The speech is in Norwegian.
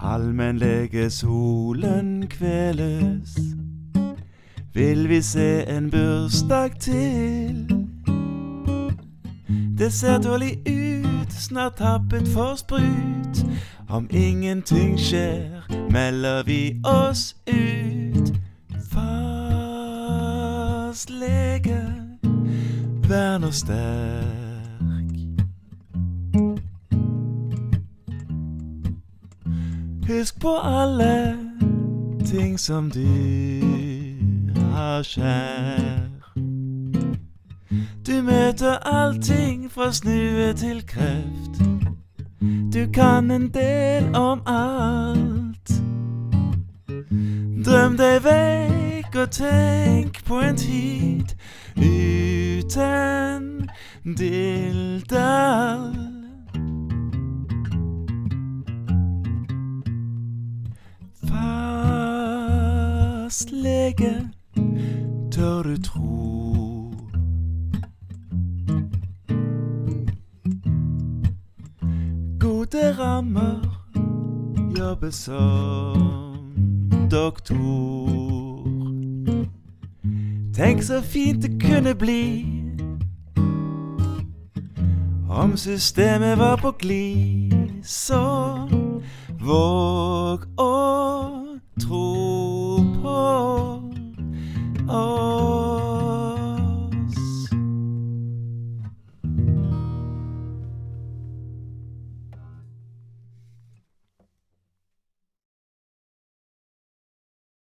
Allmennlegesolen kveles. Vil vi se en bursdag til? Det ser dårlig ut, snart tappet for sprut. Om ingenting skjer, melder vi oss ut. Fastlege, vær oss sterk. Husk på alle ting som du har kjær. Du møter allting fra snue til kreft. Du kan en del om alt. Drøm deg vekk og tenk på en tid uten dilldall. Fastlege, tør du tro? Gode rammer, jobbe som doktor. Tenk så fint det kunne bli om systemet var på glid. Så våg å